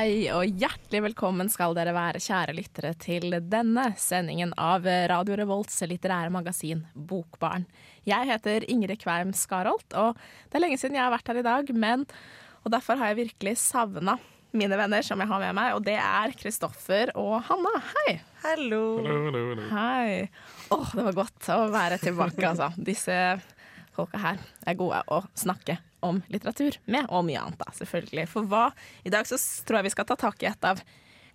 Hei og hjertelig velkommen skal dere være, kjære lyttere, til denne sendingen av Radio Revolts litterære magasin Bokbarn. Jeg heter Ingrid Kveim Skarholt, og det er lenge siden jeg har vært her i dag, men Og derfor har jeg virkelig savna mine venner som jeg har med meg, og det er Kristoffer og Hanna. Hei! Hallo. Hei. Åh, det var godt å være tilbake, altså. Disse folka her er gode å snakke om litteratur med, og mye annet, da, selvfølgelig. For hva I dag så tror jeg vi skal ta tak i et av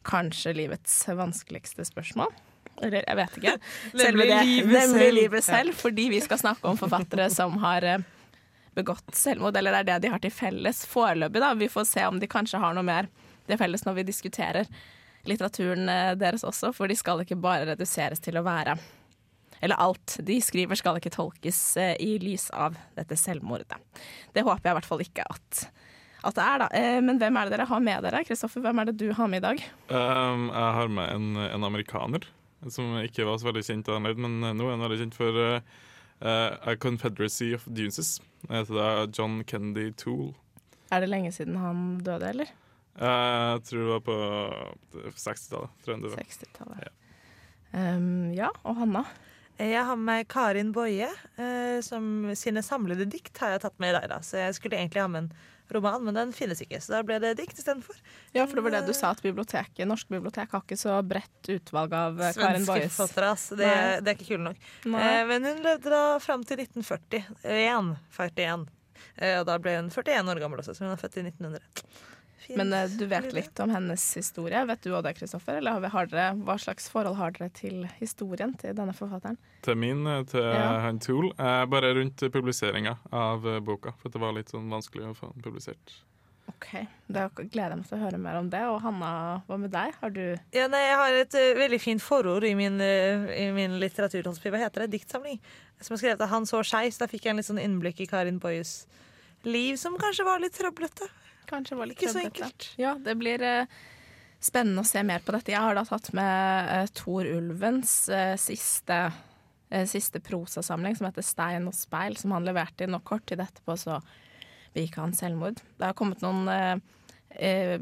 kanskje livets vanskeligste spørsmål. Eller jeg vet ikke. Selve det, nemlig livet selv. Fordi vi skal snakke om forfattere som har eh, begått selvmord, eller det er det de har til felles foreløpig. da. Vi får se om de kanskje har noe mer til felles når vi diskuterer litteraturen eh, deres også, for de skal ikke bare reduseres til å være eller alt de skriver skal ikke tolkes eh, i lys av dette selvmordet. Det håper jeg i hvert fall ikke at, at det er, da. Eh, men hvem er det dere har med dere? Kristoffer, hvem er det du har med i dag? Um, jeg har med en, en amerikaner som ikke var så veldig kjent da han levde, men nå er han veldig kjent for uh, A Confederacy of Dunes. Det heter John Kennedy Toole. Er det lenge siden han døde, eller? Jeg tror det var på 60-tallet. tror jeg det var. 60-tallet. Um, ja, og Hanna? Jeg har med Karin Boje, eh, som sine samlede dikt har jeg tatt med i dag. da. Så jeg skulle egentlig ha med en roman, men den finnes ikke. Så da ble det dikt istedenfor. Ja, for det var det du sa, at biblioteket, Norsk bibliotek har ikke så bredt utvalg av Svenske Karin Svenske Boyes. forfattere. Det, det er ikke kule nok. Eh, men hun levde da fram til 1941. 41. Eh, og da ble hun 41 år gammel også, så hun er født i 1900. Fint. Men uh, du vet litt om hennes historie. Vet du òg det, Kristoffer? Eller har vi- har dere, hva slags forhold har dere til historien til denne forfatteren? Til min, eh, til Ja. han Tool. Uh, bare rundt publiseringa av boka, for det var litt sånn vanskelig å få den publisert. OK, da gleder jeg meg til å høre mer om det. Og Hanna, hva med deg? Har du Ja, nei, jeg har et uh, veldig fint forord i min, uh, i min litteratur, hva heter det, diktsamling, som er skrevet av Han så skei, så da fikk jeg en litt sånn innblikk i Karin Boyes liv, som kanskje var litt trøblete. Kanskje var litt Ikke så enkelt. Ja, det blir eh, spennende å se mer på dette. Jeg har da tatt med uh, Tor Ulvens uh, siste, uh, siste prosasamling, som heter 'Stein og speil', som han leverte inn. Og kort tid etterpå så begikk han selvmord. Det har kommet noen eh, eh,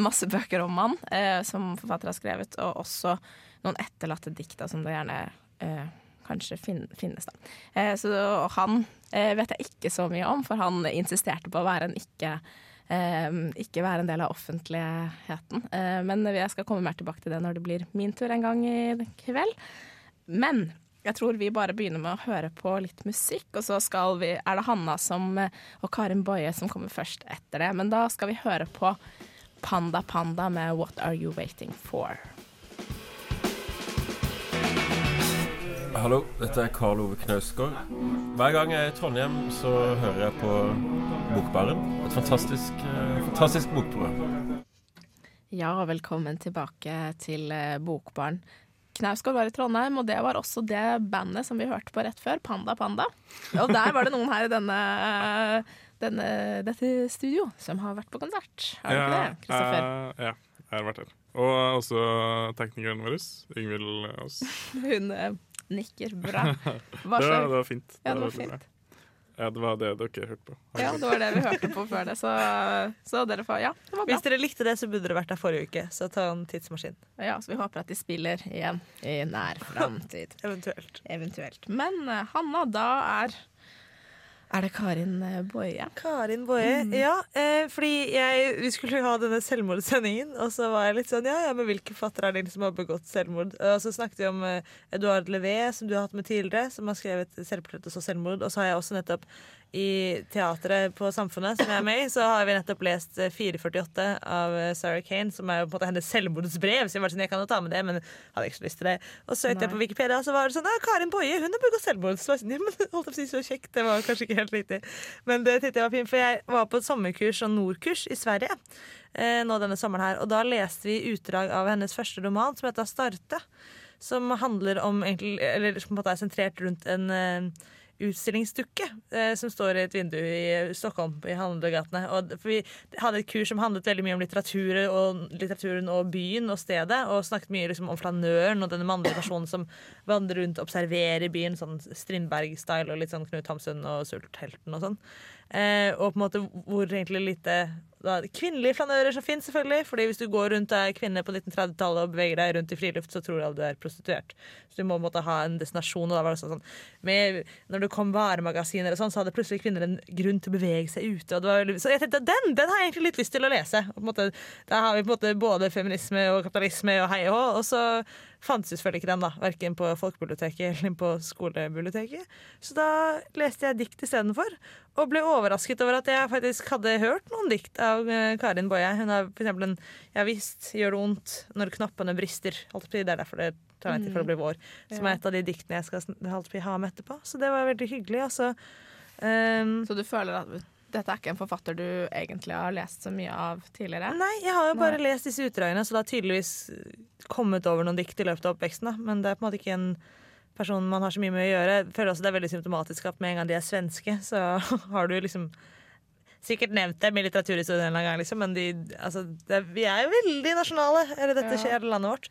masse bøker om han eh, som forfatter har skrevet, og også noen etterlatte dikt som det gjerne eh, kanskje fin finnes. Da. Eh, så han eh, vet jeg ikke så mye om, for han insisterte på å være en ikke eh, ikke være en del av offentligheten. Eh, men jeg skal komme mer tilbake til det når det blir min tur en gang i kveld. Men jeg tror vi bare begynner med å høre på litt musikk, og så vi, er det Hanna som, og Karin Boje som kommer først etter det. Men da skal vi høre på Panda Panda med What Are You Waiting For? Hallo, dette er Karl Ove Knausgård. Hver gang jeg er i Trondheim, så hører jeg på Bokbaren. Et fantastisk, eh, fantastisk bokprogram. Ja, og velkommen tilbake til Bokbaren. Bokbarn. Knausgård var i Trondheim, og det var også det bandet som vi hørte på rett før, Panda Panda. Og der var det noen her i denne, denne, dette studio som har vært på konsert. Har du ikke det, Kristoffer? Uh, ja, jeg har vært her. Og også teknikeren vår, Yngvild Aas. Hun eh, nikker bra. Hva Det, var- det var fint. Ja, det var fint. Ja, det var det dere hørte på. Ja, det var det vi hørte på før det, så, så dere får Ja, det var bra. Hvis dere likte det, så burde dere vært der forrige uke. Så ta en tidsmaskin. Ja, så vi håper at de spiller igjen i nær framtid. Eventuelt. Eventuelt. Men eh, Hanna, da er Er det Karin eh, Boje? Karin Boje. Ja, eh, fordi jeg, vi skulle jo ha denne selvmordssendingen, og så var jeg litt sånn Ja, ja, men hvilke fattere er det som har begått selvmord? Og så snakket vi om eh, Edouard Levé, som du har hatt med tidligere, som har skrevet selvportrett og så selvmord. Og så har jeg også nettopp i teatret på Samfunnet, som jeg er med i, så har vi nettopp lest eh, 448 av eh, Sarah Kane, som er jo på en måte hennes selvmordsbrev. Så jeg var sånn, jeg kan jo ta med det, men hadde ikke så lyst til det. Og så søkte jeg på Wikipedia, og så var det sånn Karin Boje, hun har begått selvmord. Så jeg holdt på å si så kjekt. Det var kanskje ikke helt riktig. Men det tittet var fint, for jeg var på et sommerkurs og nordkurs i Sverige eh, nå denne sommeren her, og da leste vi utdrag av hennes første roman, som heter Starte. Som handler om egentlig, eller som på en måte er sentrert rundt en eh, utstillingsdukke eh, som står i et vindu i Stockholm, i handlegatene. Og for vi hadde et kurs som handlet veldig mye om litteratur og, litteraturen og byen og stedet, og snakket mye liksom, om flanøren og denne mannlige personen som vandrer rundt og observerer byen, sånn Strindberg-style og litt sånn Knut Hamsun og Sulthelten og sånn. Eh, og på en måte hvor egentlig lite da, kvinnelige flanører som finnes, selvfølgelig. Fordi hvis du går rundt er kvinne på 1930-tallet og beveger deg rundt i friluft, så tror alle du er prostituert. Så du må måtte ha en destinasjon. Og da var det sånn, med, når det kom varemagasiner og sånn, så hadde plutselig kvinner en grunn til å bevege seg ute. Og det var, så jeg tenkte den, den har jeg egentlig litt lyst til å lese. Og på en måte, der har vi på en måte både feminisme og kapitalisme og hei og hå. Og så fantes selvfølgelig ikke den, da. Verken på folkebiblioteket eller på skolebiblioteket. Så da leste jeg dikt istedenfor. Og ble overrasket over at jeg faktisk hadde hørt noen dikt av eh, Karin Boje. Hun har eksempel en 'Ja visst gjør det vondt når knappene brister'. Det er derfor det tar meg tid for å bli vår. Som er et av de diktene jeg skal ha med etterpå. Så det var veldig hyggelig. Altså. Um, så du føler at dette er ikke en forfatter du egentlig har lest så mye av tidligere? Nei, jeg har jo bare Nei. lest disse utdragene, så det har tydeligvis kommet over noen dikt i løpet av oppveksten. Da. Men det er på en måte ikke en person man har så mye med å gjøre. Jeg føler også det er veldig symptomatisk at med en gang de er svenske, så har du liksom sikkert nevnt dem i litteraturhistorien en gang, liksom, men de, altså, det, vi er jo veldig nasjonale. Eller dette skjer i landet vårt.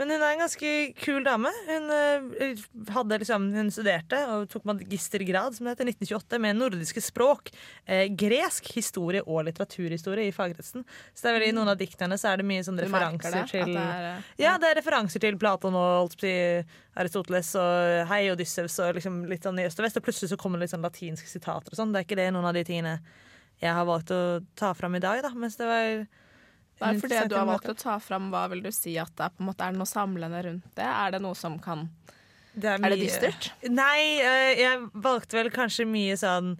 Men hun er en ganske kul dame. Hun, uh, hadde, liksom, hun studerte og tok magistergrad som det heter, 1928 med nordiske språk, eh, gresk historie og litteraturhistorie i fagkretsen. Så det er vel i noen av diktene så er det mye sånn referanser til det er, uh, Ja, det er referanser til Platon og Aristoteles og Hei Odyssevs og liksom litt sånn i øst og vest. Og plutselig så kommer det litt sånn latinske sitater og sånn. Det er ikke det noen av de tingene jeg har valgt å ta fram i dag, da. Mens det var Nei, for det du har valgt å ta fram, hva vil du si at det er, på en måte, er det noe samlende rundt det? Er det noe som kan det er, er, det dystert? Nei, eh, jeg valgte vel kanskje mye sånn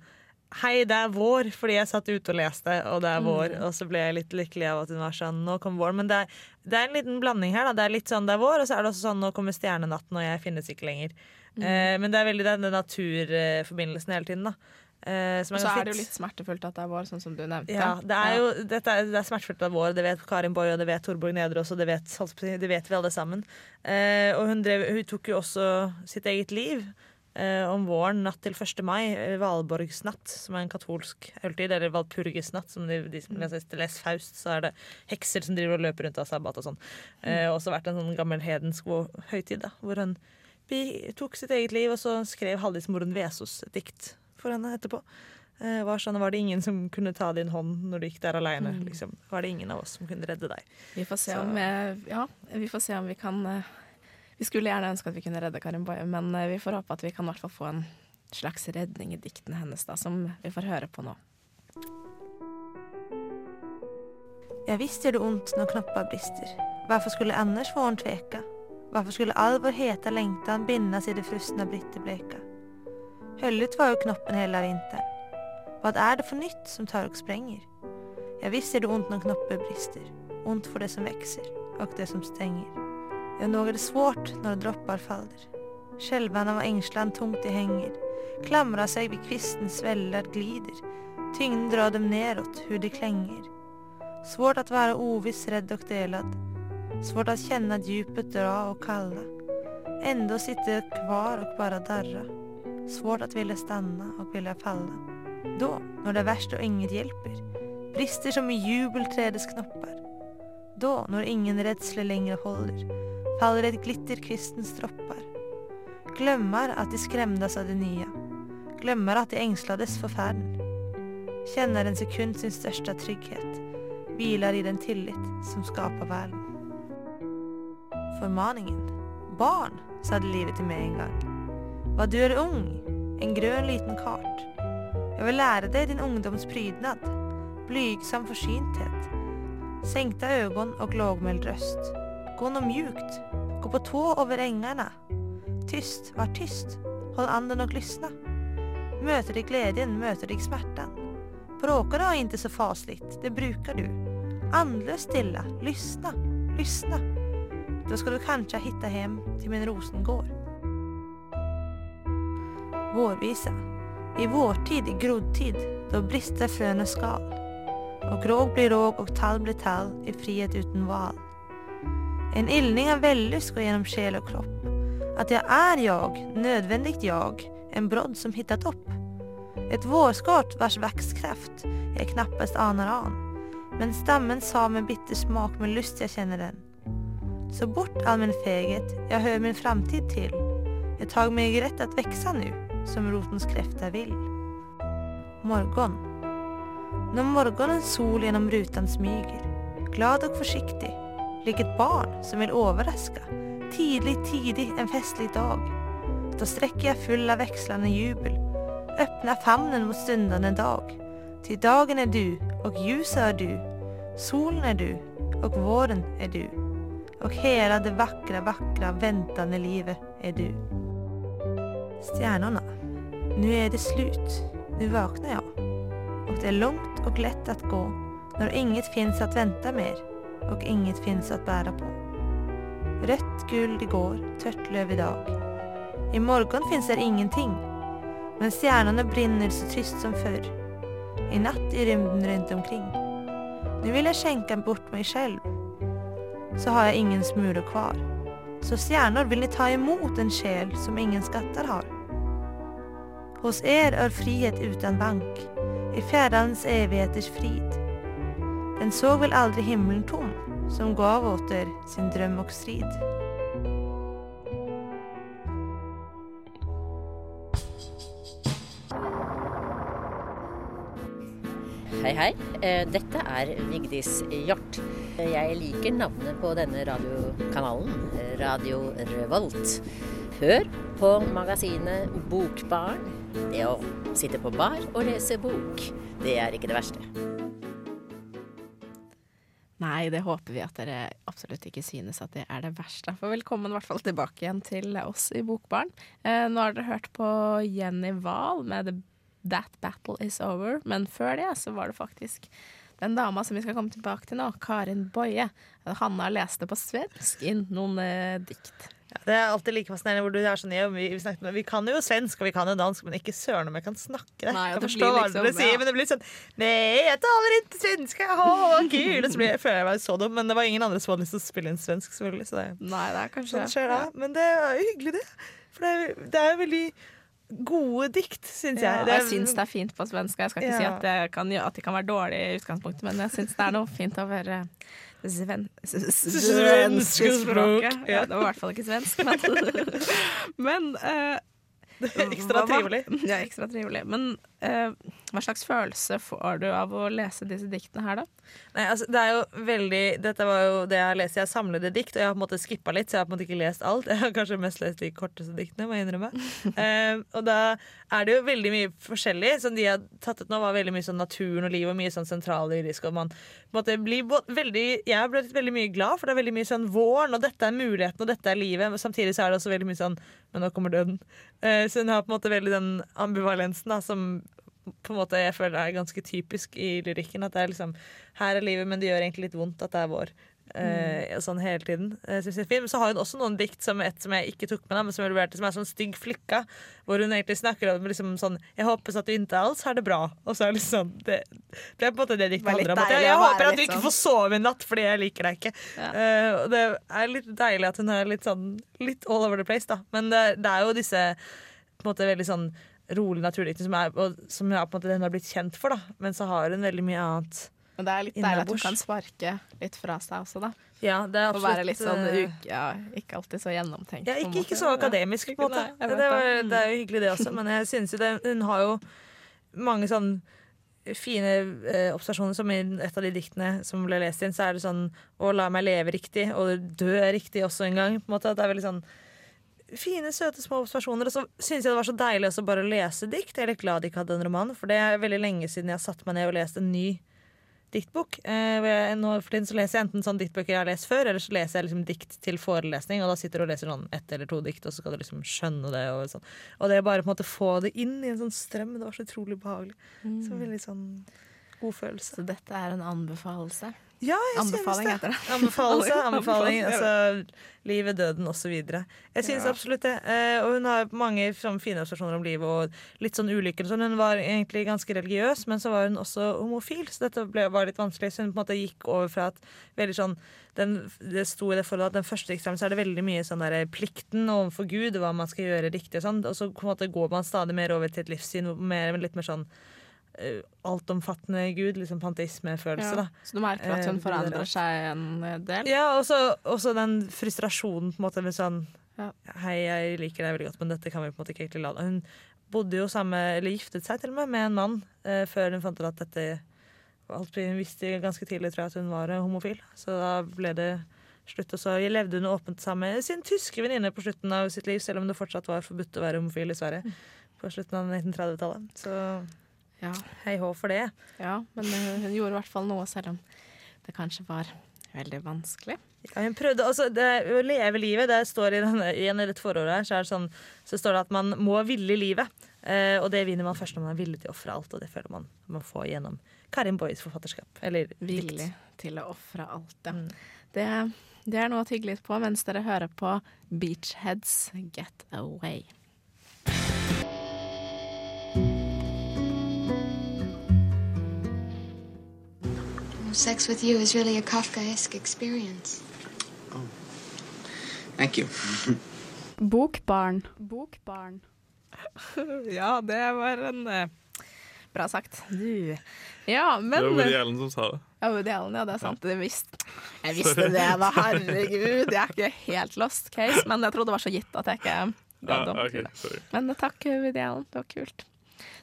Hei, det er vår, fordi jeg satt ute og leste, og det er vår. Mm. Og så ble jeg litt lykkelig av at hun var sånn Nå kom vår. Men det er, det er, en liten blanding her. Da. Det er litt sånn det er vår, og så er det også sånn Nå kommer stjernenatten, og jeg finnes ikke lenger. Mm. Eh, men det er veldig den naturforbindelsen hele tiden. da Eh, og så er det jo litt smertefullt at det er vår, sånn som du nevnte. Ja, det er jo dette det er smertefullt at det er vår. Det vet Karin Boye, og det vet Torborg Nedre også. Det vet, det vet vi alle sammen. Uh, og hun, drev, hun, tok jo også sitt eget liv uh, om våren natt til 1. mai. Valborgsnatt, som er en katolsk høytid. Eller Valpurgisnatt, som de, de som leser, leser Faust, så er det hekser som driver og løper rundt av sabbat og sånn. Eh, også vært en sånn gammel hedensk høytid, da, hvor hun tok sitt eget liv, og så skrev Haldis Moren Vesos et dikt for henne etterpå. Eh, var, sånn, var det ingen som kunne ta din hånd når du gikk der aleine? Mm. Liksom. Var det ingen av oss som kunne redde deg? Vi får se, om, vi, ja, vi, får se om vi kan uh, Vi skulle gjerne ønske at vi kunne redde Karin Boye, men uh, vi får håpe at vi kan hvert fall få en slags redning i diktene hennes, da, som vi får høre på nå. Jeg visst gjør det ondt når knopper brister. Hvorfor skulle annars våren tveka? Hvorfor skulle all vår heta längtan bindas i det frusna brittebleka? Höllet var jo knoppen hele vinteren. Hva er det for nytt som tar og sprenger? Ja visst er det ondt når knopper brister. Ondt for det som vekser, og det som stenger. Ja, nå er det svårt når dropper faller. Skjelvan av engslan tungt de henger. Klamrar seg ved kvisten sveller glider. Tyngden drar dem neråt, hur de klenger. Svårt att være oviss, redd og delad. Svårt att känna djupet dra og kalla. Ändå sitter kvar og bare darra. Svårt att vilja stanna och vilja falla. Då, når det er verst og inget hjelper, brister som i jubelträdets knoppar. Då, når ingen rädsla längre håller, faller et glitter kvistens droppar. Glömmar at de skrämdas av det nye. Glömmar at de ängslades for ferden. Kjenner en sekund sin største trygghet. Hviler i den tillit som skaper verden. Formaningen. Barn, sa det livet til meg en gang. Hva du er ung, en grønn liten kart. Jeg vil lære deg din ungdoms prydnad, blygsam forsynthet, senkta øgon og lågmäld røst. Gå nå mjukt, gå på tå over engene. Tyst, var tyst, hold anden og lyssna. Møter deg glädjen, møter deg smärtan. Bråkar du ikke så fasligt, det bruker du. Andløs, stilla, lyssna, lyssna. Då skal du kanskje hitta hem til min rosengård. Vårvisa. I vårtid, i groddtid, då brister frøene skal. Og råg blir råg og tall blir tall i frihet uten val. En ildning av vellyst går gjennom sjel og kropp. At jeg er jeg, nødvendig jeg, En brodd som hittat opp. Et vårskart vars växtkraft jeg knappast anar an. Men stammen sa med bitter smak med lyst jeg kjenner den. Så bort all min feghet, jeg hör min framtid til. Jeg tag meg rett at växa nu, som rotens krefter vill. Morgon. Når morgonens sol gjennom rutan smyger, glad og forsiktig, lik et barn som vil overraske. Tidlig, tidlig en festlig dag. Da strekker jeg full av vekslende jubel, öppnar famnen mot stundende dag. Til dagen er du, og ljuset er du, solen er du, og våren er du. Og hele det vackra, vackra, väntande livet er du. Stjärnorna. Nu är det slut. Nu vaknar jag. Och det är långt och lätt att gå när inget finns att vänta mer och inget finns att bära på. Rött guld igår, tørt løv i dag. I morgen finns det ingenting. Men stjärnorna brinner så tyst som förr. I natt i rymden runt omkring. Nu vill jag skänka bort mig själv. Så har jag ingen smulor kvar. Så stjärnor vill ni ta emot en själ som ingen skatter har. Hos er är frihet utan bank, i fjärrans evigheters frid. Den såg väl aldrig himlen tom, som gav åt er sin dröm och strid. Hei, hei. Eh, Dette er Vigdis Hjort. Jeg liker navnet på denne radiokanalen, Radio Revolt. Hør på magasinet Bokbarn. Det å sitte på bar og lese bok, det er ikke det verste. Nei, det håper vi at dere absolutt ikke synes at det er det verste. For velkommen i hvert fall tilbake igjen til oss i Bokbarn. Eh, nå har dere hørt på Jenny Wahl med The That Battle Is Over, men før det så var det faktisk den dama som vi skal komme tilbake til nå, Karin Boye. Hanna leste på svensk inn noen eh, dikt. Ja, det er alltid like fascinerende hvor du er sånn, ja, vi, vi, med, vi kan jo svensk og vi kan jo dansk, men ikke søren om jeg kan snakke det. Nei, jeg kan forstå hva liksom- dere sier, ja. men det blir sånn Nei, jeg taler ikke svensk! Åh, kul! Og så blir jeg, føler jeg meg så dum, men det var ingen andre som hadde lyst til å spille inn svensk, selvfølgelig. Så det, Nei, det er kanskje sånn skjer det. Men det er jo hyggelig, det. For det er, det er veldig gode dikt, syns Ja, jeg. og jeg syns det er fint på svensk. Jeg skal ikke si at det, kan, at det kan være dårlig i utgangspunktet, men jeg syns det er noe fint å det sven Svenske språket. ja. Ja, det var i hvert fall ikke svensk, men, men uh, Ekstra trivelig. Ja, ekstra trivelig. Men hva slags følelse får du av å lese disse diktene her, da? Nei, altså, det er jo veldig Dette var jo det jeg har lest. Jeg har samlede dikt, og jeg har på en måte skippa litt, så jeg har på en måte ikke lest alt. Jeg har kanskje mest lest de korteste diktene, må jeg innrømme. uh, og da er det jo veldig mye forskjellig. Som de har tatt ut nå, var veldig mye sånn naturen og liv og mye sånn sentrallyrisk. Og man på en måte blir veldig Jeg har blitt veldig mye glad, for det er veldig mye sånn våren, og dette er muligheten, og dette er livet. Men samtidig så er det også veldig mye sånn Men nå kommer døden. Uh, så hun har på en måte veldig den ambivalensen da, som på en måte jeg føler det er ganske typisk i lyrikken. At det er liksom Her er livet, men det gjør egentlig litt vondt at det er vår. Mm. og sånn hele tiden. Eh, er fin. Men så har hun også noen dikt som et som jeg ikke tok med, da, men som leverte, som er sånn stygg flikka. Hvor hun egentlig snakker om liksom sånn Jeg håper at du ikke alls har det bra. Og så er det liksom Det, det er på en måte det diktet handler om. At jeg, jeg håper at du ikke sånn- får sove i natt fordi jeg liker deg ikke. Ja. Uh, og det er litt deilig at hun er litt sånn Litt all over the place, da. Men det, det er jo disse på en måte veldig sånn rolig naturdiktning som, er- og som er på en måte den har blitt kjent for, da. Men så har hun veldig mye annet. Men det er litt deilig at hun kan sparke litt fra seg også, da. Ja, det er Og være litt sånn eh, ja, ikke alltid så gjennomtenkt. Ja, ikke, ikke så akademisk, på en måte. Nei, Det, var, det. Er jo hyggelig, det også, men jeg synes jo det, hun har jo mange sånn fine eh, observasjoner, som i et av de diktene som ble lest inn, så er det sånn å la meg leve riktig, og dø riktig også en gang. På en måte, det er veldig sånn fine, søte små observasjoner. Og så syntes jeg det var så deilig også bare å lese dikt. Jeg er litt glad de ikke hadde en roman, for det er veldig lenge siden jeg har satt meg ned og lest en ny diktbok. Eh, nå for tiden så leser jeg enten sånne diktbøker jeg har lest før, eller så leser jeg liksom dikt til forelesning, og da sitter du og leser sånn ett eller to dikt, og så skal du liksom skjønne det. Og, sånn. og det er bare på en måte få det inn i en sånn strøm, det var så utrolig behagelig. Så veldig sånn god følelse. Så dette er en anbefalelse. Ja, jeg Anbefaling synes heter det. Anbefaling, Anbefaling, altså livet, døden osv. Jeg synes Ja. absolutt det. Eh, og hun har mange sånn, fine observasjoner om livet og litt sånn ulykker. og Sånn. Hun var egentlig ganske religiøs, men så var hun også homofil, så dette ble, var litt vanskelig. Så hun på en måte gikk over fra at veldig sånn den, det sto i det forholdet at den første eksamen så er det veldig mye sånn der plikten overfor Gud, hva man skal gjøre riktig og sånn, og så på en måte går man stadig mer over til et livssyn mer, litt mer sånn eh, altomfattende Gud, liksom panteismefølelse, da. Så du merker at Eh, hun det forandrer seg en eh, del? Ja, og så den frustrasjonen på en måte med sånn Ja. Hei, jeg liker deg veldig godt, men dette kan vi på en måte ikke egentlig la Hun bodde jo sammen, eller giftet seg til og med, med en mann eh, før hun fant ut at dette alt Hun visste ganske tidlig, tror jeg, at hun var eh, homofil. Så da ble det slutt. Og så levde hun åpent sammen med sin tyske venninne på slutten av sitt liv, selv om det fortsatt var forbudt å være homofil i Sverige på slutten av 1930-tallet. Så Ja. hei hå for det. ja, men eh, hun gjorde i hvert fall noe, selv om det kanskje var veldig vanskelig. Ja, hun prøvde, altså det, Å leve livet det står i, denne, igjen en i dette forordet her, så, er sånn, så står det at man må ville livet. Eh, og det vinner man først når man er villig til å ofre alt, og det føler man man får gjennom Karin Boys forfatterskap. Eller Villig dikt. til å ofre alt, ja. Mm. Det, det er noe å tygge litt på mens dere hører på Beachheads Get Away. Sex with you is really a Kafkaesque experience. Thank you. Bokbarn. Bokbarn. Ja, det var en eh, Bra sagt. Du. Ja, Det var Woody Allen som sa det. Ja, Woody Allen, ja, det er sant. Det visste. Jeg visste det, da. Herregud. Jeg er ikke helt lost case, men jeg trodde det var så gitt at jeg ikke gadd Ja, å. Men takk, Woody Allen. Det var kult.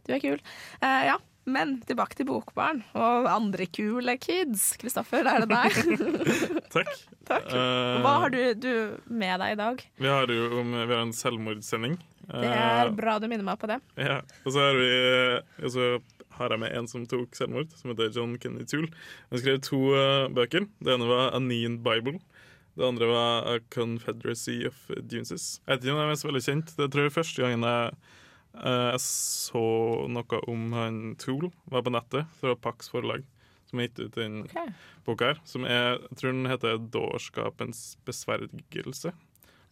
Du er kul. Uh, ja, men tilbake til Bokbarn og andre kule kids. Kristoffer, er det deg? Takk. Takk. Eh, Hva har du, du med deg i dag? Vi har jo om, vi har en selvmordssending. Det er Eh, bra du minner meg på det. Ja, og så har vi så har jeg med en som tok selvmord, som heter John Kenny Toole. Han skrev to eh, bøker. Det ene var A Nean Bible. Det andre var A Confederacy of Dunes'. Jeg vet ikke om det er mest veldig kjent. Det tror jeg første gangen jeg, jeg så noe om han Tool, var på nettet fra Pax forlag, som har gitt ut den okay. boka her. Som er, jeg tror den heter 'Dårskapens besvergelse'.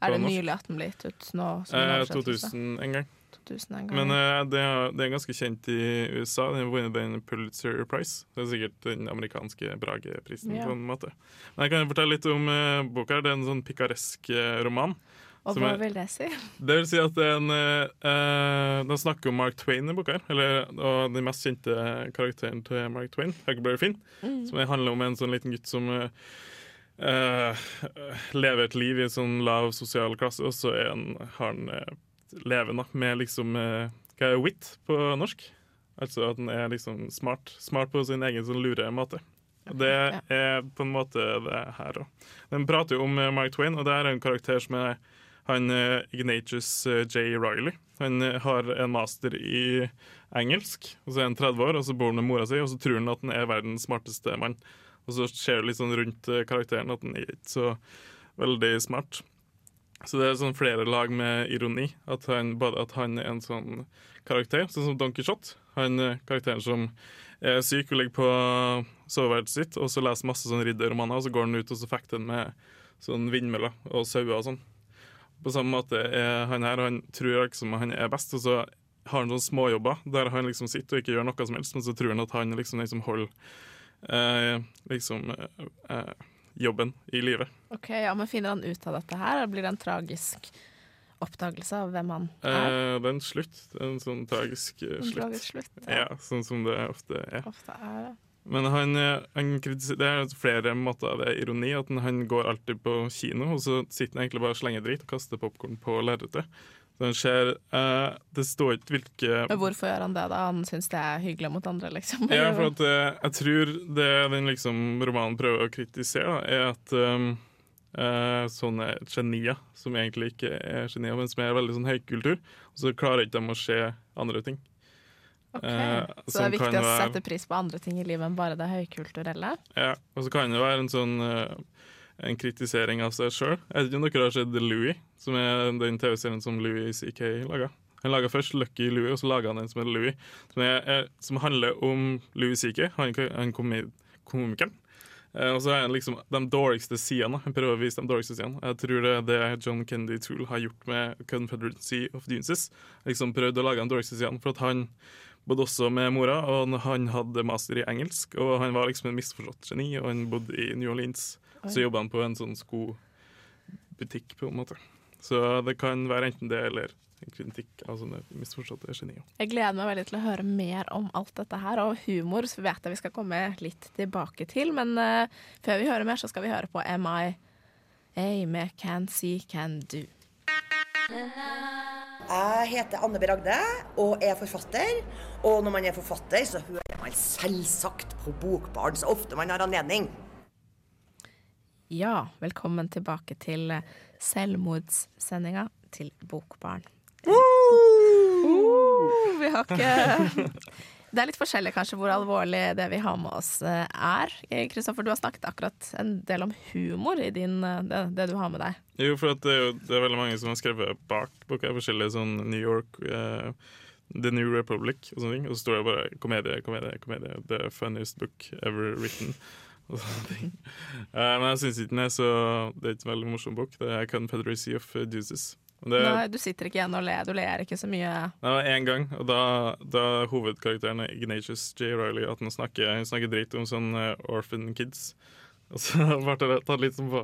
Er det nylig at den ble gitt ut nå? som Eh, 2000 en gang. 2000 en gang. Men eh, det, er, det er ganske kjent i USA. Den har vunnet den Pulitzer Prize. Det er sikkert den amerikanske Brageprisen. yeah. på en måte. Men jeg kan fortelle litt om eh, boka. Det er en sånn pikaresk eh, roman. Og hva er- vil det si? Det vil si at det er en uh, Den snakker om Mark Twain i boka, her, eller, og den mest kjente karakteren til Mark Twain, Huckleberry Finn. Mm. Som handler om en sånn liten gutt som uh, lever et liv i en sånn lav sosial klasse, og så er han, har han uh, levende med liksom uh, Hva er wit på norsk? Altså at han er liksom smart. Smart på sin egen sånn lure måte. Det er på en måte det her òg. Den prater jo om Mark Twain, og det er en karakter som er han eh, Ignatius eh, J. Riley. Han eh, har en master i engelsk, og så er han 30 år, og så bor han med mora si, og så tror han at han er verdens smarteste mann. Og så ser du litt sånn rundt karakteren at han er ikke så veldig smart. Så det er sånn flere lag med ironi. At han, at han er en sånn karakter, sånn som Don Quijote. Han karakteren som er syk og ligger på soveværelset sitt, og så leser masse sånn ridderromaner, og så går han ut og så fekter han med sånn vindmøller og sauer og sånn. På samme måte er han her, han tror liksom han er best, og så har han sånne småjobber der han liksom sitter og ikke gjør noe som helst, men så tror han at han liksom, liksom holder eh, liksom eh, eh, jobben i livet. Ok, ja, Men finner han ut av dette her? Eller blir det en tragisk oppdagelse av hvem han er? Eh, det er en slutt. En sånn tragisk slutt. En tragisk slutt, Ja, sånn som det ofte er. Ofte er det. Men han, eh, han det er flere måter det er ironi. At han, han går alltid på kino, og så sitter han egentlig bare og slenger dritt og kaster popkorn på lerretet. Så han ser eh, Det står ikke hvilke Men hvorfor gjør han det, da? Han syns det er hyggelig mot andre, liksom? Ja, for at eh, jeg tror det den liksom romanen prøver å kritisere, da, er at um, eh, sånne genier, som egentlig ikke er genier, men som er veldig sånn høykultur, og så klarer ikke de å se andre ting. Ok, Eh, Så det er viktig å sette pris på andre ting i livet enn bare det høykulturelle? Ja, og så kan det være en sånn eh, en kritisering av seg sjøl. Jeg vet ikke om dere har sett Louis, som er den TV-serien som Louis CK laga. Han laga først Lucky Louis, og så laga han en som heter Louis, som, er, er, som handler om Louis CK, han, han komi- komikeren. Eh, og så er han liksom de dårligste sidene. Han prøver å vise de dårligste sidene. Jeg tror det er det John Kennedy Toole har gjort med Confederacy of Dunces. Liksom prøvd å lage de dårligste sidene. For at han bodde også med mora, og han hadde master i engelsk. Og han var liksom en misforstått geni, og han bodde i New Orleans. Så Oi. jobba han på en sånn skobutikk, på en måte. Så det kan være enten det eller en kritikk av sånne misforståtte genier. Jeg gleder meg veldig til å høre mer om alt dette her, og humor så vet jeg vi skal komme litt tilbake til. Men uh, før vi hører mer, så skal vi høre på MI A med Can See Can Do. Jeg heter Anne B. Ragde og er forfatter. Og når man er forfatter, så hører man selvsagt på Bokbarn så ofte man har anledning. Ja, velkommen tilbake til eh, selvmordssendinga til Bokbarn. Uh, vi har ikke Det er litt forskjellig kanskje hvor alvorlig det vi har med oss eh, er. Kristoffer, du har snakket akkurat en del om humor i din, eh, det, det du har med deg. Jo, for at det, er jo, det er veldig mange som har skrevet bak boka, forskjellige sånn New York, eh, The New Republic og sånne ting. Og så står det bare komedie, komedie, komedie. The funniest book ever written. Og sånne ting. Uh, men jeg syns ikke den er så Det er ikke en veldig morsom bok. Det er Confederacy of Deuces. Det, Nei, du sitter ikke igjen og ler. Du ler ikke så mye. det var én gang, og da, da hovedkarakteren er Ignatius J. Riley, at han snakker, han snakker drit om sånn eh, orphan kids. Og så ble det tatt litt på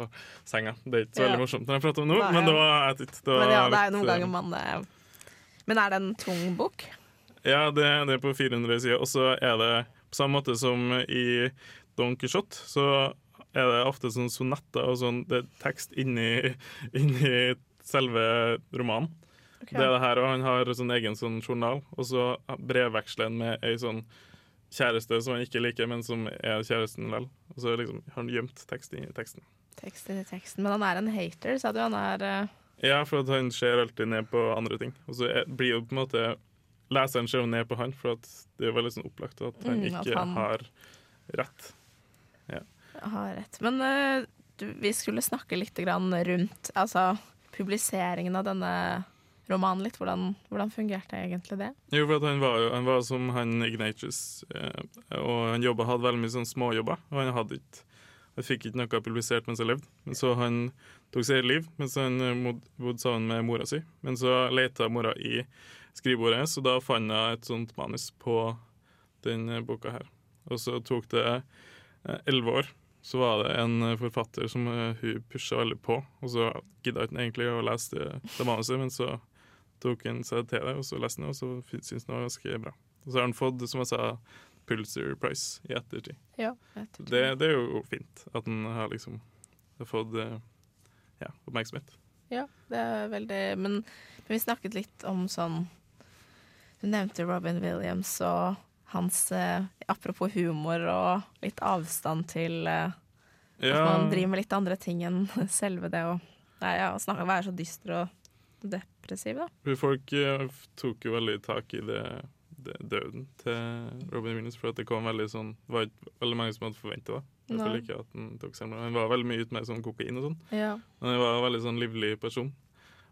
senga. Det er ikke så Ja. veldig morsomt når jeg prater om det nå, men det var jeg det var Men ja, det er jo noen ganger man eh, Men er det en tung bok? Ja, det, det er på 400 sider. Og så er det på samme måte som i Don Quijote, så er det ofte sånn sonetter og sånn det er tekst inni, inni selve romanen. Okay. Det er det her, og Han har sånn egen sånn journal, og så brevveksler han med ei sånn kjæreste som han ikke liker, men som er kjæresten vel. Og så liksom har han gjemt tekst i teksten. Tekst i teksten. Men han er en hater, sa du. Han er eh, Ja, for at han ser alltid ned på andre ting. Og så blir jo på en måte Leseren ser jo ned på han, for at det er jo veldig sånn opplagt at han Mm, at ikke han- har rett. har rett. Men uh, du, vi skulle snakke litt grann rundt altså, publiseringen av denne romanen litt. Hvordan, hvordan fungerte egentlig det? Jo, for at han var han var som han Ignatius, eh, og han jobba, hadde veldig mye sånn småjobber. Og han hadde ikke han fikk ikke noe publisert mens han levde. Men så han tok seg eget liv mens han eh, bodde sammen med mora si. Men så leita mora i skrivebordet så da fant hun et sånt manus på den eh, boka her. Og så tok det eh, elleve år. Så var det en forfatter som hun pusha veldig på, og så gidda hun egentlig å lese det, det manuset, men så tok han seg til det, og så leste han det, og så syntes han det var ganske bra. Og så har han fått, som jeg sa, Pulitzer Prize i ettertid. Ja, Det, det er jo fint at den har liksom fått eh, ja, oppmerksomhet. Ja, det er veldig Men, men vi snakket litt om sånn Du nevnte Robin Williams og hans eh, Apropos humor og litt avstand til eh, at Ja. man driver med litt andre ting enn selve det å ja, snakke, være så dyster og depressiv, da. Folk eh, tok jo veldig tak i det døden til Robin Williams, for det kom veldig sånn Det var ikke veldig mange som hadde forventa det. I hvert fall ikke at Han tok selvmord. Han var veldig mye ute med sånn kokain og sånn. Ja. Men han var en veldig sånn livlig person.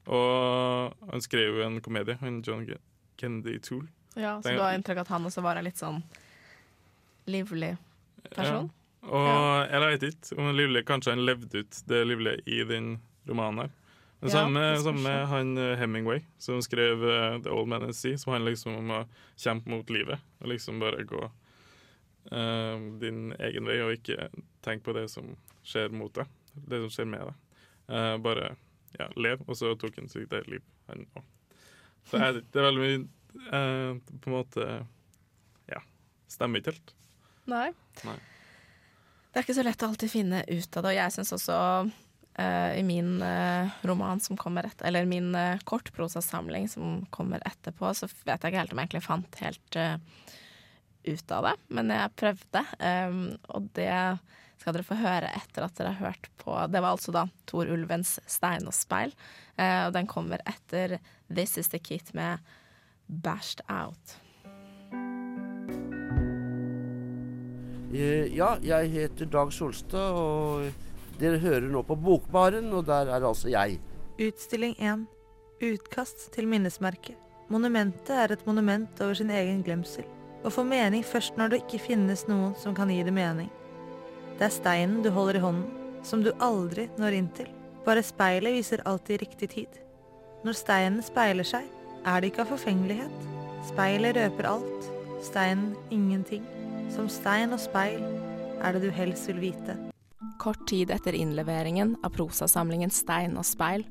Og han skrev jo en komedie, han John Kennedy Tool. Ja, så du har inntrykk av at han også var en litt sånn livlig person? Ja. Og jeg vet ikke om han livlig, kanskje han levde ut det livlige i den romanen her. Ja, samme, det samme han eh, Hemingway, som skrev uh, The Old Man and Sea, som handler liksom om å kjempe mot livet. Og liksom bare gå uh, din egen vei, og ikke tenk på det som skjer mot deg. Det som skjer med deg. Uh, bare ja, lev, og så tok han sitt eget liv, han òg. Så jeg, det er veldig mye På en måte Ja, stemmer ikke helt. Nei. Nei. Det er ikke så lett å alltid finne ut av det, og jeg syns også i min eh, roman som kommer etter, eller min uh, kortprosasamling som kommer etterpå, så vet jeg ikke helt om jeg egentlig fant helt eh, ut av det, men jeg prøvde. Og det skal dere få høre etter at dere har hørt på Det var altså da Tor Ulvens 'Stein og speil', eh, og den kommer etter 'This Is The Kit' med 'Bashed Out'. Eh, Ja, jeg heter Dag Solstad, og dere hører nå på Bokbaren, og der er altså jeg. Utstilling 1. Utkast til minnesmerket. Monumentet er et monument over sin egen glemsel, og får mening først når det ikke finnes noen som kan gi det mening. Det er steinen du holder i hånden, som du aldri når inn til. Bare speilet viser alltid riktig tid. Når steinen speiler seg, er det ikke av forfengelighet. Speilet røper alt, steinen ingenting. Som stein og speil er det du helst vil vite. Kort tid etter innleveringen av prosasamlingen Stein og speil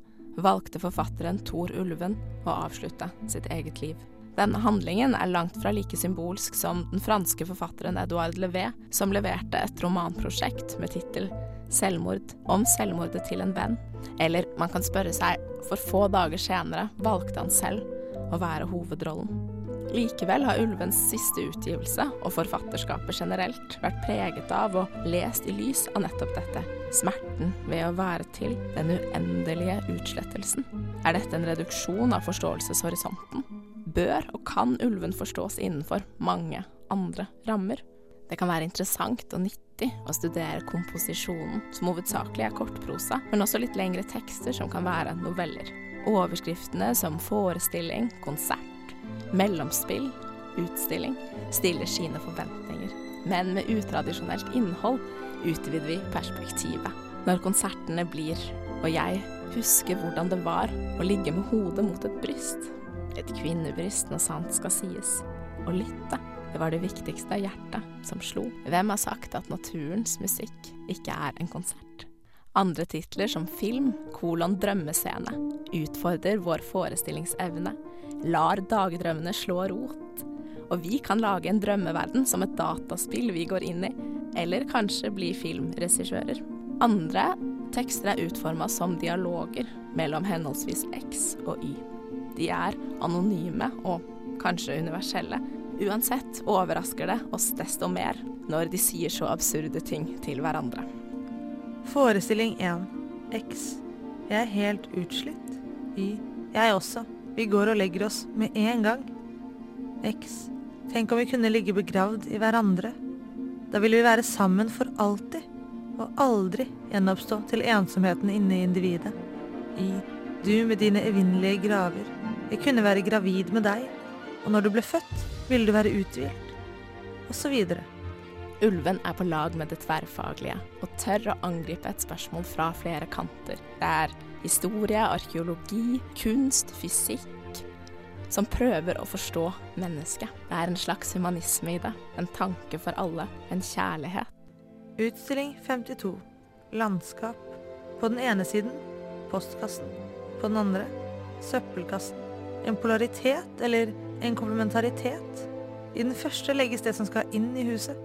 valgte forfatteren Tor Ulven å avslutte sitt eget liv. Denne handlingen er langt fra like symbolsk som den franske forfatteren Edouard Levé, som leverte et romanprosjekt med tittel 'Selvmord om selvmordet til en venn'. Eller man kan spørre seg, for få dager senere valgte han selv å være hovedrollen. Likevel har Ulvens siste utgivelse, og forfatterskapet generelt, vært preget av og lest i lys av nettopp dette. Smerten ved å være til, den uendelige utslettelsen. Er dette en reduksjon av forståelseshorisonten? Bør og kan ulven forstås innenfor mange andre rammer? Det kan være interessant og nyttig å studere komposisjonen, som hovedsakelig er kortprosa, men også litt lengre tekster som kan være noveller. Overskriftene som forestilling, konsert, mellomspill, utstilling stiller sine forventninger. Men med utradisjonelt innhold utvider vi perspektivet. Når konsertene blir og jeg husker hvordan det var å ligge med hodet mot et bryst. Et kvinnebryst når sant skal sies. Å lytte. Det var det viktigste av hjertet som slo. Hvem har sagt at naturens musikk ikke er en konsert? Andre titler som film, kolon drømmescene, utfordrer vår forestillingsevne, lar dagdrømmene slå rot. Og vi kan lage en drømmeverden som et dataspill vi går inn i, eller kanskje bli filmregissører. Andre tekster er utforma som dialoger mellom henholdsvis X og Y. De er anonyme og kanskje universelle. Uansett overrasker det oss desto mer når de sier så absurde ting til hverandre. Forestilling 1. X. Jeg er helt utslitt. Y. Jeg også. Vi går og legger oss med en gang. X. Tenk om vi kunne ligge begravd i hverandre. Da ville vi være sammen for alltid, og aldri gjenoppstå til ensomheten inne i individet. Y. Du med dine evinnelige graver. Jeg kunne være gravid med deg, og når du ble født, ville du være uthvilt. Og så videre. Ulven er på lag med det tverrfaglige, og tør å angripe et spørsmål fra flere kanter. Det er historie, arkeologi, kunst, fysikk som prøver å forstå mennesket. Det er en slags humanisme i det, en tanke for alle, en kjærlighet. Utstilling 52. Landskap. På den ene siden postkassen. På den andre søppelkassen. En polaritet eller en komplementaritet. I den første legges det som skal inn i huset.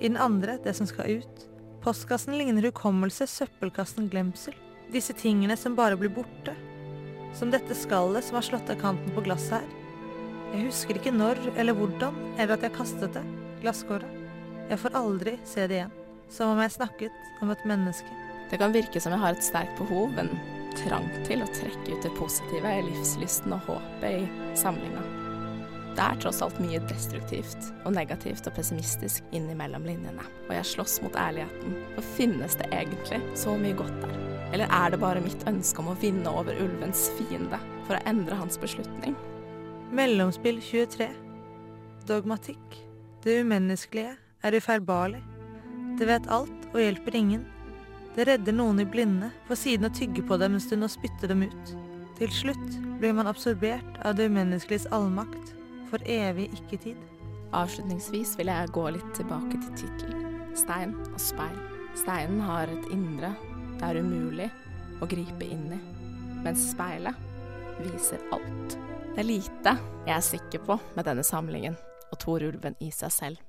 I den andre det som skal ut. Postkassen ligner hukommelse, søppelkassen glemsel. Disse tingene som bare blir borte. Som dette skallet som har slått av kanten på glasset her. Jeg husker ikke når eller hvordan, eller at jeg kastet det, glasskåret. Jeg får aldri se det igjen. Som om jeg snakket om et menneske. Det kan virke som jeg har et sterkt behov, en trang til å trekke ut det positive, livslysten og håpet i samlinga. Det er tross alt mye destruktivt og negativt og pessimistisk innimellom linjene. Og jeg slåss mot ærligheten. For finnes det egentlig så mye godt der? Eller er det bare mitt ønske om å vinne over ulvens fiende for å endre hans beslutning? Mellomspill 23. Dogmatikk. Det umenneskelige er uferbarlig. Det vet alt og hjelper ingen. Det redder noen i blinde, for siden å tygge på dem en stund og spytte dem ut. Til slutt blir man absorbert av det umenneskeliges allmakt, for evig ikke-tid. Avslutningsvis vil jeg gå litt tilbake til tittelen. Stein og speil. Steinen har et indre det er umulig å gripe inn i, mens speilet viser alt. Det er lite jeg er sikker på med denne samlingen og Tor Ulven i seg selv.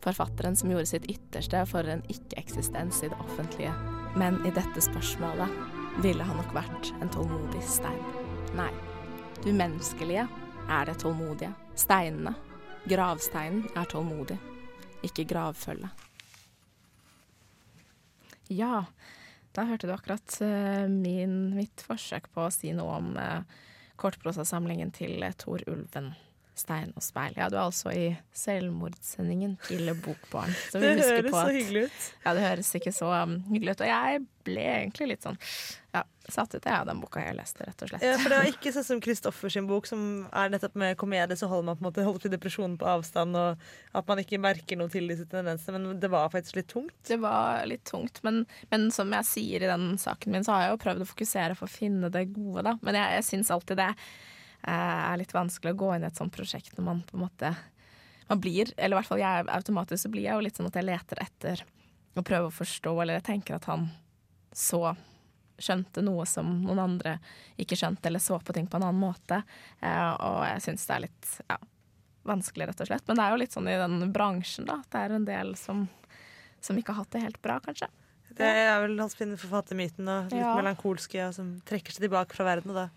Forfatteren som gjorde sitt ytterste for en ikke-eksistens i det offentlige. Men i dette spørsmålet ville han nok vært en tålmodig stein. Nei, det umenneskelige er det tålmodige. Steinene, gravsteinen, er tålmodig, ikke gravfølge. Ja, da hørte du akkurat uh, min, mitt forsøk på å si noe om uh, kortprosasamlingen til Tor Ulven. Stein og speil. Ja, du er altså i selvmordssendingen til Bokbarn. Så vi Det husker høres på så hyggelig ut. Ja, det høres ikke så um, hyggelig ut. Og jeg ble egentlig litt sånn ja, satt ut av den boka jeg leste, rett og slett. Ja, for det var ikke sånn som Kristoffers bok, som er nettopp med komedie, så holder man på en måte holder på depresjonen på avstand, og at man ikke merker noe til disse tendensene. Men det var faktisk litt tungt. Det var litt tungt, men, men som jeg sier i den saken min, så har jeg jo prøvd å fokusere på å finne det gode, da. Men jeg, jeg syns alltid det er litt vanskelig å gå inn i et sånt prosjekt når man på en måte Man blir, eller i hvert fall jeg automatisk, så blir jeg jo litt sånn at jeg leter etter å prøve å forstå, eller jeg tenker at han så skjønte noe som noen andre ikke skjønte, eller så på ting på en annen måte. Eh, og jeg syns det er litt ja, vanskelig, rett og slett. Men det er jo litt sånn i den bransjen, da. at Det er en del som, som ikke har hatt det helt bra, kanskje. Det er vel hans forfattermyten og litt Ja. melankolske, og som trekker seg tilbake fra verden. Og da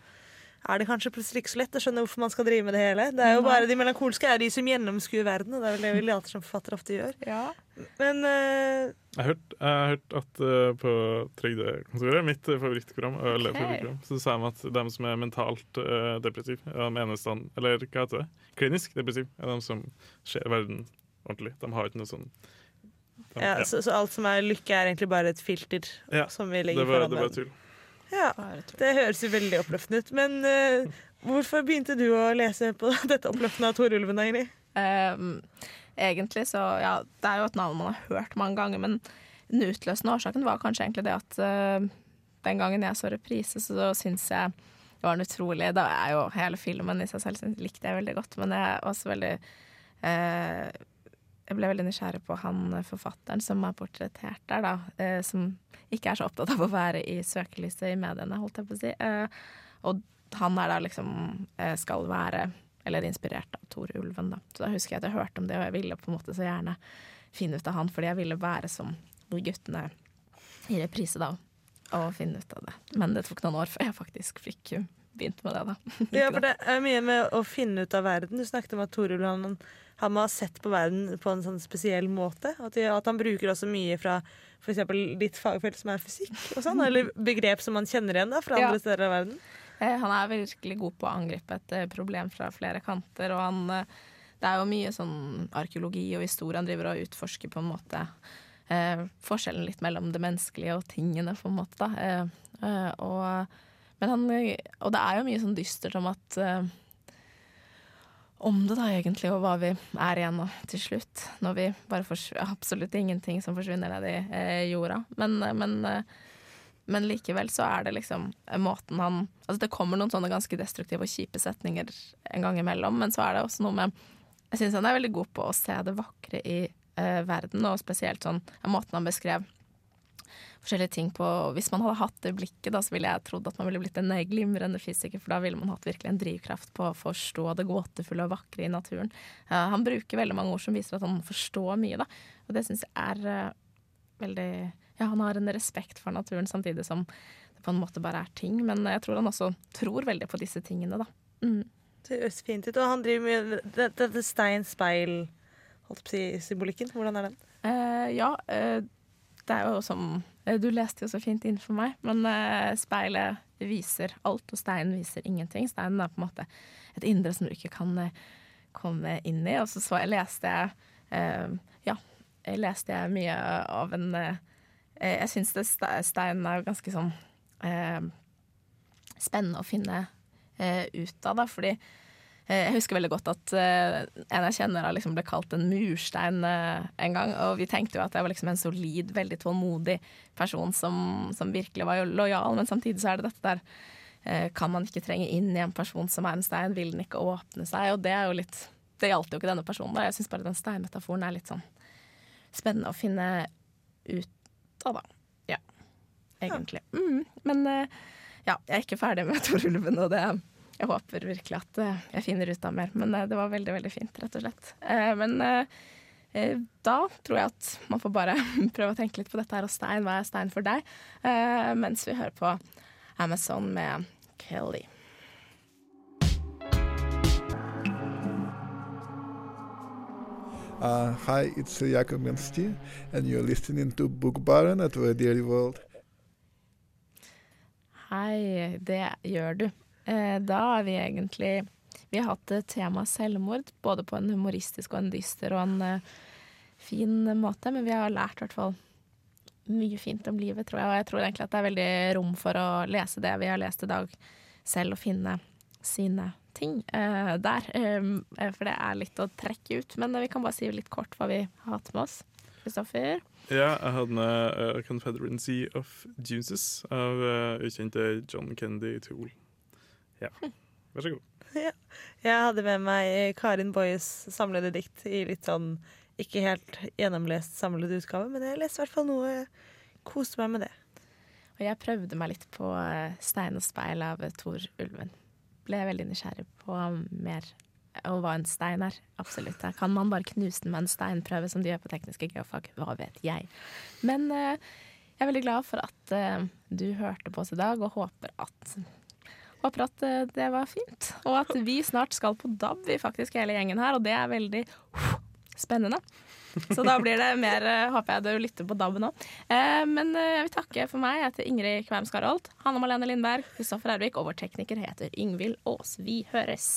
er det kanskje plutselig ikke så lett å skjønne hvorfor man skal drive med det hele. Det er jo bare De melankolske er de som gjennomskuer verden, og det er vel det vi later som forfattere ofte gjør. Men uh, Jeg har hørt, jeg har hørt at uh, på Trygdekontoret, mitt favorittprogram, okay. Favorittprogram, så sa de at de som er mentalt uh, depressiv, er de eneste Eller hva heter det? Klinisk depressiv er de som ser verden ordentlig. De har ikke noe sånn de, ja, Så, så alt som er lykke, er egentlig bare et filter Ja, som vi legger foran foran det var verden. tull. Ja, det høres jo veldig oppløftende ut. Men uh, hvorfor begynte du å lese på dette oppløftende av Tor Ulven, egentlig? Um, egentlig så, ja, det er jo et navn man har hørt mange ganger, men den utløsende årsaken var kanskje egentlig det at uh, den gangen jeg så reprise, så syns jeg det var en utrolig Da er jo hele filmen i seg selv likte jeg veldig godt, men jeg er også veldig eh, Jeg ble veldig nysgjerrig på han forfatteren som er portrettert der, da. eh, som ikke er så opptatt av å være i søkelyset i mediene, holdt jeg på å si. Eh, og han er da liksom eh, skal være eller inspirert av Tor Ulven, da. Så da husker jeg at jeg hørte om det, og jeg ville på en måte så gjerne finne ut av han, fordi jeg ville være som de guttene i reprise, da, og finne ut av det. Men det tok noen år før jeg faktisk fikk begynt med det, da. Ja, for det er mye med å finne ut av verden. Du snakket om at Tor Ulven han, han må ha sett på verden på en sånn spesiell måte. At, at han bruker også mye fra f.eks. ditt fagfelt, som er fysikk, og sånn, eller begrep som man kjenner igjen da, fra Ja. andre steder av verden. Eh, Han er virkelig god på å angripe et eh, problem fra flere kanter, og han eh, Det er jo mye sånn arkeologi og historie han driver og utforsker på en måte eh, forskjellen litt mellom det menneskelige og tingene, på en måte. Eh, og, han Og det er jo mye sånn dystert om at uh, om det da egentlig, og hva vi er igjen nå til slutt. Når vi bare får absolutt ingenting som forsvinner ned i eh, jorda. Men, eh, men, eh, men likevel så er det liksom eh, måten han Altså det kommer noen sånne ganske destruktive og kjipe setninger en gang imellom, men så er det også noe med Jeg syns han er veldig god på å se det vakre i eh, verden, og spesielt sånn måten han beskrev forskjellige ting på Hvis man hadde hatt det blikket, da, så ville jeg trodd at man ville blitt en glimrende fysiker, for da ville man hatt virkelig en drivkraft på å forstå det gåtefulle og vakre i naturen. Uh, han bruker veldig mange ord som viser at han forstår mye, da, og det syns jeg er uh, veldig Ja, han har en respekt for naturen samtidig som det på en måte bare er ting, men jeg tror han også tror veldig på disse tingene, da. Mm. Det høres fint ut. Og han driver med det- dette stein-speil, holdt på å si, symbolikken. Hvordan er den? Uh, ja, eh, det er jo som eh, Du leste jo så fint inn for meg, men eh, speilet viser alt, og steinen viser ingenting. Steinen er på en måte et indre som du ikke kan eh, komme inn i. Og så, så jeg leste jeg Ja, jeg leste jeg mye av en Jeg syns steinen er jo ganske sånn spennende å finne ut av, da, fordi Jeg husker veldig godt at eh, en jeg kjenner liksom ble kalt en murstein eh, en gang. Og vi tenkte jo at jeg var liksom en solid, veldig tålmodig person som, som virkelig var lojal. Men samtidig så er det dette der eh, Kan man ikke trenge inn i en person som er en stein? Vil den ikke åpne seg? Og det er jo litt Det gjaldt jo ikke denne personen. da Jeg syns bare den steinmetaforen er litt sånn spennende å finne ut av, da. Ja, egentlig. Mm, men eh, ja, jeg er ikke ferdig med Torulven, og det jeg håper virkelig at eh, jeg finner ut av mer. Men eh, det var veldig, veldig fint, rett og slett. Eh, men da tror jeg at man får bare prøve å tenke litt på dette her. Og stein, hva er stein for deg? Mens vi hører på Amazon med Kelly. Uh, hi, it's uh, Jakob Mensti, and you're listening to Book Baron at Radio World. Hei, det gjør du. Eh, da er vi egentlig Vi har hatt tema selvmord, både på en humoristisk og en dyster og en eh, fin måte, men vi har lært i hvert fall mye fint om livet, tror jeg. Og jeg tror egentlig at det er veldig rom for å lese det vi har lest i dag, selv og finne sine ting eh, der. Eh, for det er litt å trekke ut. Men vi kan bare si litt kort hva vi har hatt med oss. Kristoffer? Ja, jeg hadde med uh, 'Confederacy of Juices' av uh, ukjente John Kennedy Toole. Ja, vær så god. Ja. Jeg hadde med meg Karin Boyes samlede dikt i litt sånn ikke helt gjennomlest samlet utgave, men jeg leste i hvert fall noe. Koste meg med det. Og jeg prøvde meg litt på eh, 'Stein og speil' av Tor Ulven. Ble veldig nysgjerrig på mer og hva en stein er. Absolutt. Da kan man bare knuse den med en steinprøve, som de gjør på tekniske geofag. Hva vet jeg. Men eh, jeg er veldig glad for at eh, du hørte på oss i dag, og håper at Håper at eh, det var fint. Og at vi snart skal på DAB, vi faktisk hele gjengen her, og det er veldig spennende. Så da blir det mer, eh, håper jeg du lytter på DAB nå. Eh, men jeg vil takke for meg. Jeg heter Ingrid Kvæm Skarholt. Hanne Malene Lindberg, Kristoffer Ervik og vår tekniker heter Ingvild Aas. Vi høres.